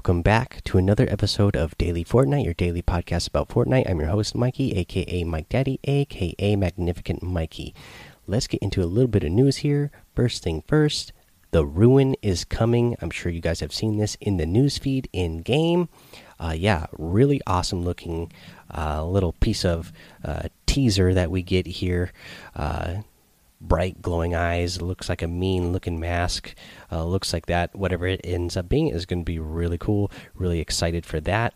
Welcome back to another episode of Daily Fortnite, your daily podcast about Fortnite. I'm your host, Mikey, aka Mike Daddy, aka Magnificent Mikey. Let's get into a little bit of news here. First thing first, the ruin is coming. I'm sure you guys have seen this in the news feed in game. Uh, yeah, really awesome looking uh, little piece of uh, teaser that we get here. Bright glowing eyes looks like a mean looking mask uh, looks like that whatever it ends up being is going to be really cool really excited for that.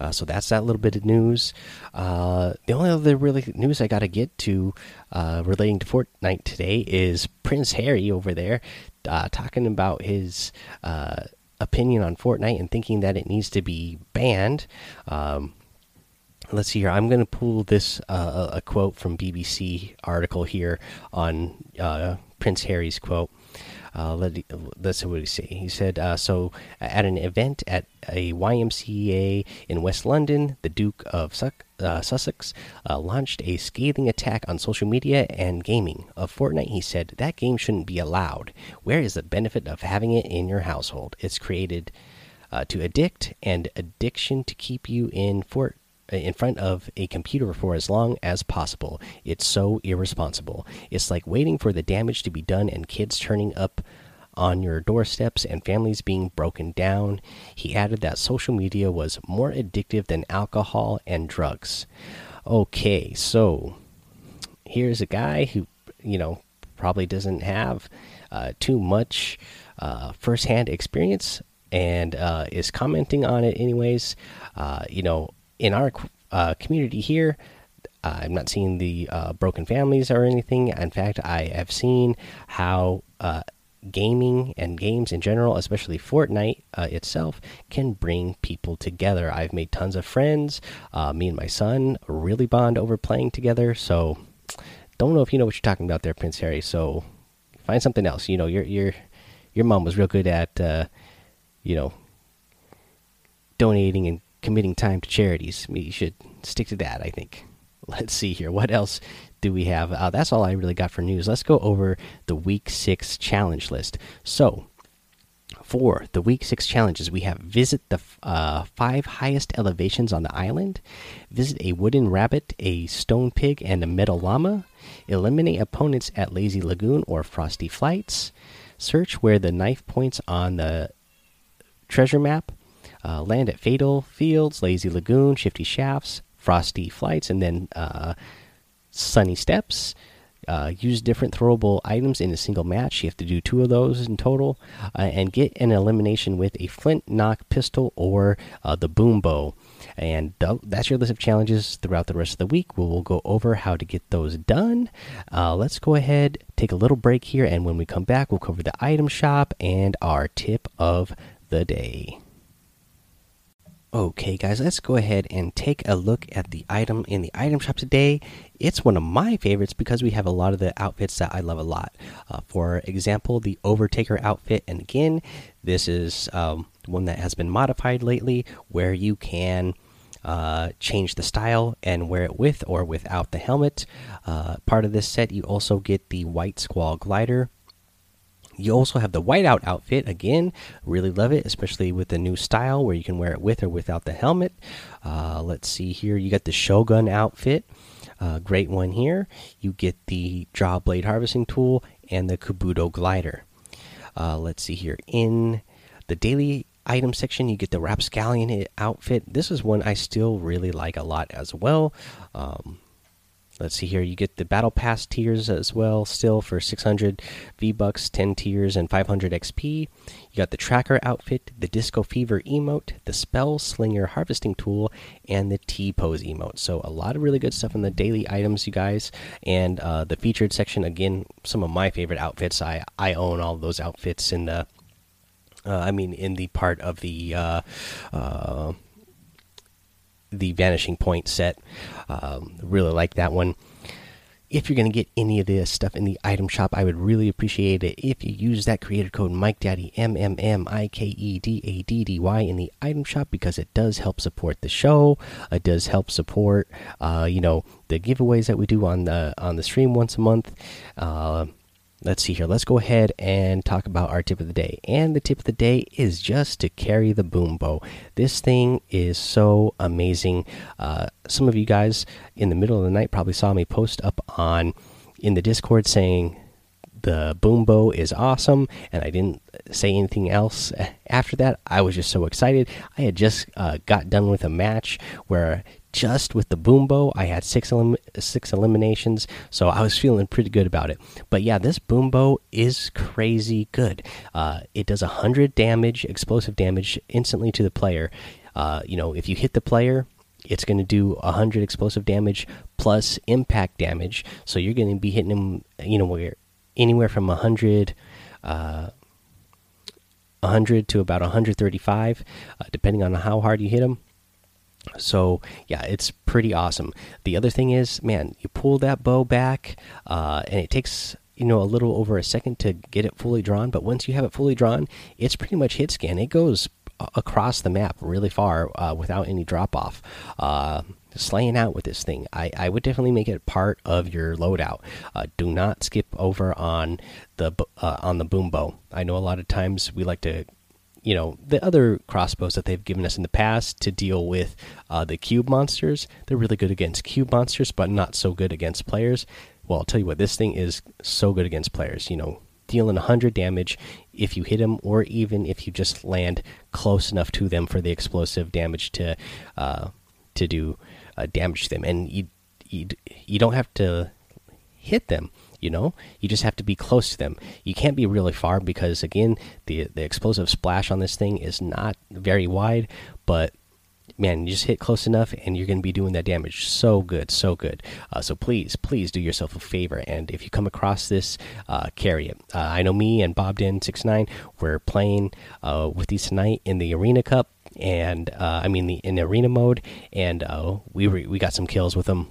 Uh, so that's that little bit of news. Uh, the only other really news i got to get to uh, relating to fortnite today is prince harry over there uh, talking about his uh, opinion on fortnite and thinking that it needs to be banned. Um, let's see here. I'm going to pull this uh, a quote from BBC article here on uh, Prince Harry's quote. Uh, let, us see what he say. He said, uh, "So at an event at a YMCA in West London, the Duke of uh, Sussex uh, launched a scathing attack on social media and gaming of Fortnite. He said that game shouldn't be allowed. Where is the benefit of having it in your household? It's created." to addict and addiction to keep you in Fort in front of a computer for as long as possible. It's so irresponsible. It's like waiting for the damage to be done and kids turning up on your doorsteps and families being broken down. He added that social media was more addictive than alcohol and drugs. Okay, so here's a guy who, you know, probably doesn't have uh, too much uh, firsthand experience and uh, is commenting on it anyways. Uh, you know, in our uh, community here, uh, I'm not seeing the uh, broken families or anything. In fact, I have seen how uh, gaming and games in general, especially Fortnite uh, itself, can bring people together. I've made tons of friends. Uh, me and my son really bond over playing together. So, don't know if you know what you're talking about there, Prince Harry. So, find something else. You know, your your your mom was real good at, you know, donating and committing time to charities. You should stick to that, I think. Let's see here. What else do we have? Uh, that's all I really got for news. Let's go over the week six challenge list. So, for the week six challenges, we have visit the uh, five highest elevations on the island, visit a wooden rabbit, a stone pig, and a metal llama, eliminate opponents at Lazy Lagoon or Frosty Flights, search where the knife points on the treasure map, uh, land at Fatal Fields, Lazy Lagoon, Shifty Shafts, Frosty Flights, and then uh, Sunny Steps. Uh, use different throwable items in a single match. You have to do two of those in total, uh, and get an elimination with a flint knock pistol or uh, the boom bow. And that's your list of challenges throughout the rest of the week. We'll, we'll go over how to get those done. Uh, let's go ahead, take a little break here, and when we come back, we'll cover the item shop and our tip of the day. Okay, guys, let's go ahead and take a look at the item in the item shop today. It's one of my favorites because we have a lot of the outfits that I love a lot. Uh, for example, the Overtaker outfit, and again, this is um, one that has been modified lately where you can. Uh, change the style and wear it with or without the helmet. Uh, part of this set, you also get the White Squall glider, you also have the whiteout outfit. Again, really love it, especially with the new style where you can wear it with or without the helmet. Uh, let's see here. You got the Shogun outfit. Uh, great one here. You get the Draw Blade Harvesting Tool and the Kabuto Glider. Uh, let's see here. In the daily item section, you get the Rapscallion outfit. This is one I still really like a lot as well. Um, Let's see here. You get the battle pass tiers as well, still for 600 V bucks, 10 tiers, and 500 XP. You got the tracker outfit, the disco fever emote, the spell slinger harvesting tool, and the T pose emote. So a lot of really good stuff in the daily items, you guys. And uh, the featured section, again, some of my favorite outfits. I I own all those outfits in the. Uh, I mean, in the part of the. Uh, uh the Vanishing Point set. Um, really like that one. If you're going to get any of this stuff in the item shop, I would really appreciate it if you use that creator code MikeDaddy M M M I K E D A D D Y in the item shop because it does help support the show. It does help support, uh, you know, the giveaways that we do on the on the stream once a month. Uh, let's see here. Let's go ahead and talk about our tip of the day. And the tip of the day is just to carry the boom bow. This thing is so amazing. Uh, some of you guys in the middle of the night probably saw me post up on in the Discord saying the boom bow is awesome, and I didn't say anything else after that. I was just so excited. I had just uh, got done with a match where just with the Boom Bow, i had six elim six eliminations so i was feeling pretty good about it. But yeah this Boom Bow is crazy good. Uh, it does 100 damage explosive damage instantly to the player. Uh, you know if you hit the player it's going to do 100 explosive damage plus impact damage. So you're going to be hitting them you know where anywhere from 100 uh, 100 to about 135 uh, depending on how hard you hit them so yeah it's pretty awesome. The other thing is man you pull that bow back uh, and it takes you know a little over a second to get it fully drawn but once you have it fully drawn it's pretty much hit scan. It goes across the map really far uh, without any drop off uh, slaying out with this thing I, I would definitely make it part of your loadout. Uh, do not skip over on the uh, on the boom bow. I know a lot of times we like to you know the other crossbows that they've given us in the past to deal with uh, the cube monsters. They're really good against cube monsters, but not so good against players. Well, I'll tell you what, this thing is so good against players. You know, dealing 100 damage if you hit them, or even if you just land close enough to them for the explosive damage to uh, to do uh, damage to them. And you, you you don't have to hit them you know? You just have to be close to them. You can't be really far because again the the explosive splash on this thing is not very wide but man you just hit close enough and you're going to be doing that damage. So good so good. Uh, so please please do yourself a favor and if you come across this uh, carry it. Uh, i know me and bob den 69 we're playing uh, with these tonight in the arena cup and uh, i mean the in arena mode and uh, we we got some kills with them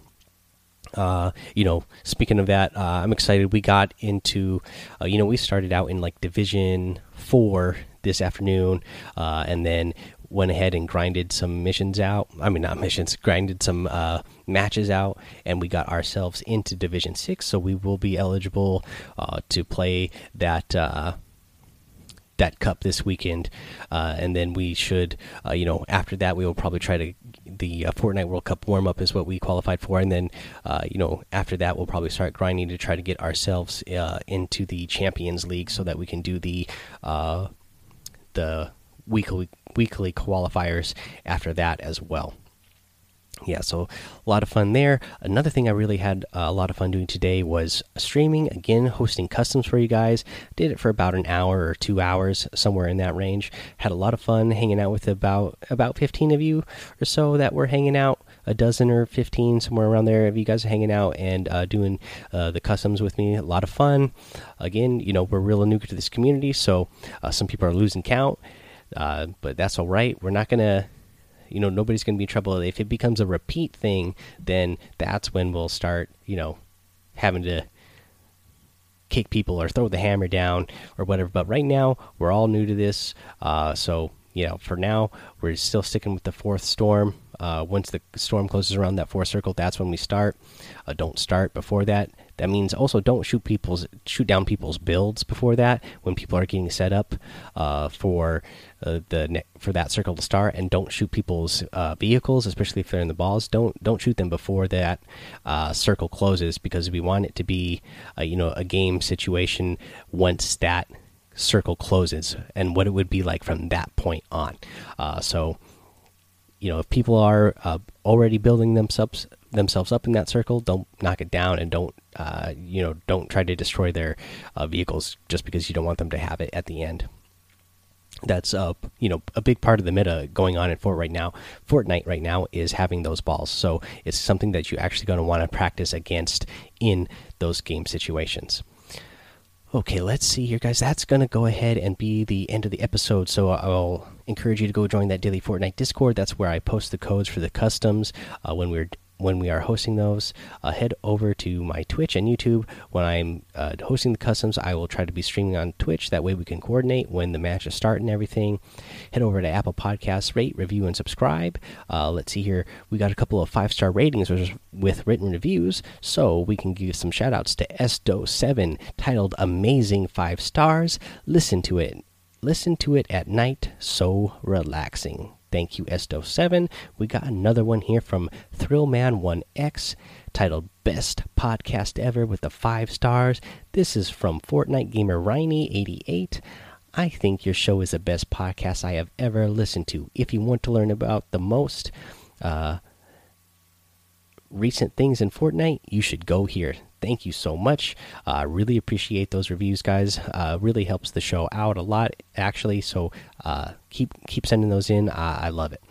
uh, you know, speaking of that, uh, I'm excited. We got into, uh, you know, we started out in like Division Four this afternoon, uh, and then went ahead and grinded some missions out. I mean, not missions, grinded some uh, matches out, and we got ourselves into Division Six. So we will be eligible uh, to play that that cup this weekend, uh, and then we should, uh, you know, after that we will probably try to the uh, Fortnite World Cup warm up is what we qualified for, and then uh, you know after that we'll probably start grinding to try to get ourselves uh, into the Champions League so that we can do the uh, the weekly weekly qualifiers after that as well yeah, so a lot of fun there. Another thing I really had uh, a lot of fun doing today was streaming again, hosting customs for you guys. Did it for about an hour or two hours, somewhere in that range. Had a lot of fun hanging out with about about 15 of you or so that were hanging out. A dozen or 15, somewhere around there, of you guys hanging out and uh, doing uh, the customs with me. A lot of fun. Again, you know, we're real new to this community, so uh, some people are losing count, uh, but that's all right. We're not gonna you know nobody's going to be in trouble. If it becomes a repeat thing then that's when we'll start you know having to kick people or throw the hammer down or whatever. But right now we're all new to this. Uh, so you know for now we're still sticking with the fourth storm. Uh, once the storm closes around that fourth circle that's when we start. Uh, don't start before that that means also don't shoot people's shoot down people's builds before that when people are getting set up uh, for uh, the for that circle to start, and don't shoot people's uh, vehicles, especially if they're in the balls. Don't don't shoot them before that uh, circle closes because we want it to be uh, you know a game situation once that circle closes and what it would be like from that point on. Uh, so you know if people are already building themselves themselves up in that circle, don't knock it down and don't uh, you know don't try to destroy their uh, vehicles just because you don't want them to have it at the end. That's uh you know a big part of the meta going on in Fort right now. Fortnite right now is having those balls, so it's something that you're actually going to want to practice against in those game situations. Okay, let's see here, guys. That's going to go ahead and be the end of the episode. So I'll encourage you to go join that daily Fortnite Discord. That's where I post the codes for the customs uh, when we're when we are hosting those, uh, head over to my Twitch and YouTube. When I'm uh, hosting the customs, I will try to be streaming on Twitch. That way we can coordinate when the matches start and everything. Head over to Apple Podcasts, rate, review, and subscribe. Uh, let's see here. We got a couple of five star ratings with written reviews, so we can give some shout outs to Sdo7 titled Amazing Five Stars. Listen to it. Listen to it at night, so relaxing. Thank you, Esto7. We got another one here from Thrillman1X titled Best Podcast Ever with the five stars. This is from Fortnite Gamer Riney88. I think your show is the best podcast I have ever listened to. If you want to learn about the most uh, recent things in Fortnite, you should go here thank you so much. I uh, really appreciate those reviews, guys. Uh, really helps the show out a lot, actually. So uh, keep keep sending those in. I love it.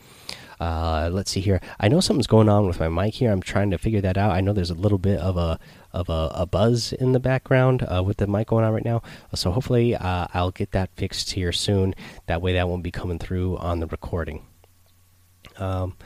Uh, let's see here. I know something's going on with my mic here. I'm trying to figure that out. I know there's a little bit of a of a, a buzz in the background uh, with the mic going on right now. So hopefully uh, I'll get that fixed here soon. That way that won't be coming through on the recording. Um,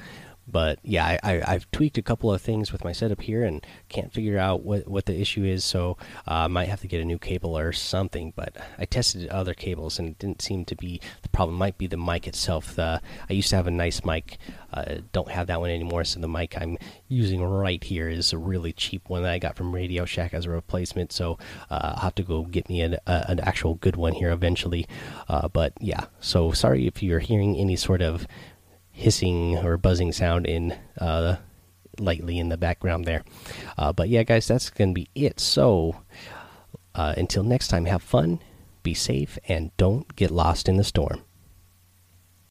but yeah, I, I, have tweaked a couple of things with my setup here and can't figure out what, what the issue is. So uh, I might have to get a new cable or something. But I tested other cables and it didn't seem to be the problem. Might be the mic itself. The, I used to have a nice mic. Uh, don't have that one anymore. So the mic I'm using right here is a really cheap one that I got from Radio Shack as a replacement. So uh, I'll have to go get me an, an actual good one here eventually. Uh, but yeah, so sorry if you're hearing any sort of hissing or buzzing sound in uh, lightly in the background there. Uh, but yeah, guys, that's going to be it. So uh, until next time, have fun, be safe, and don't get lost in the storm.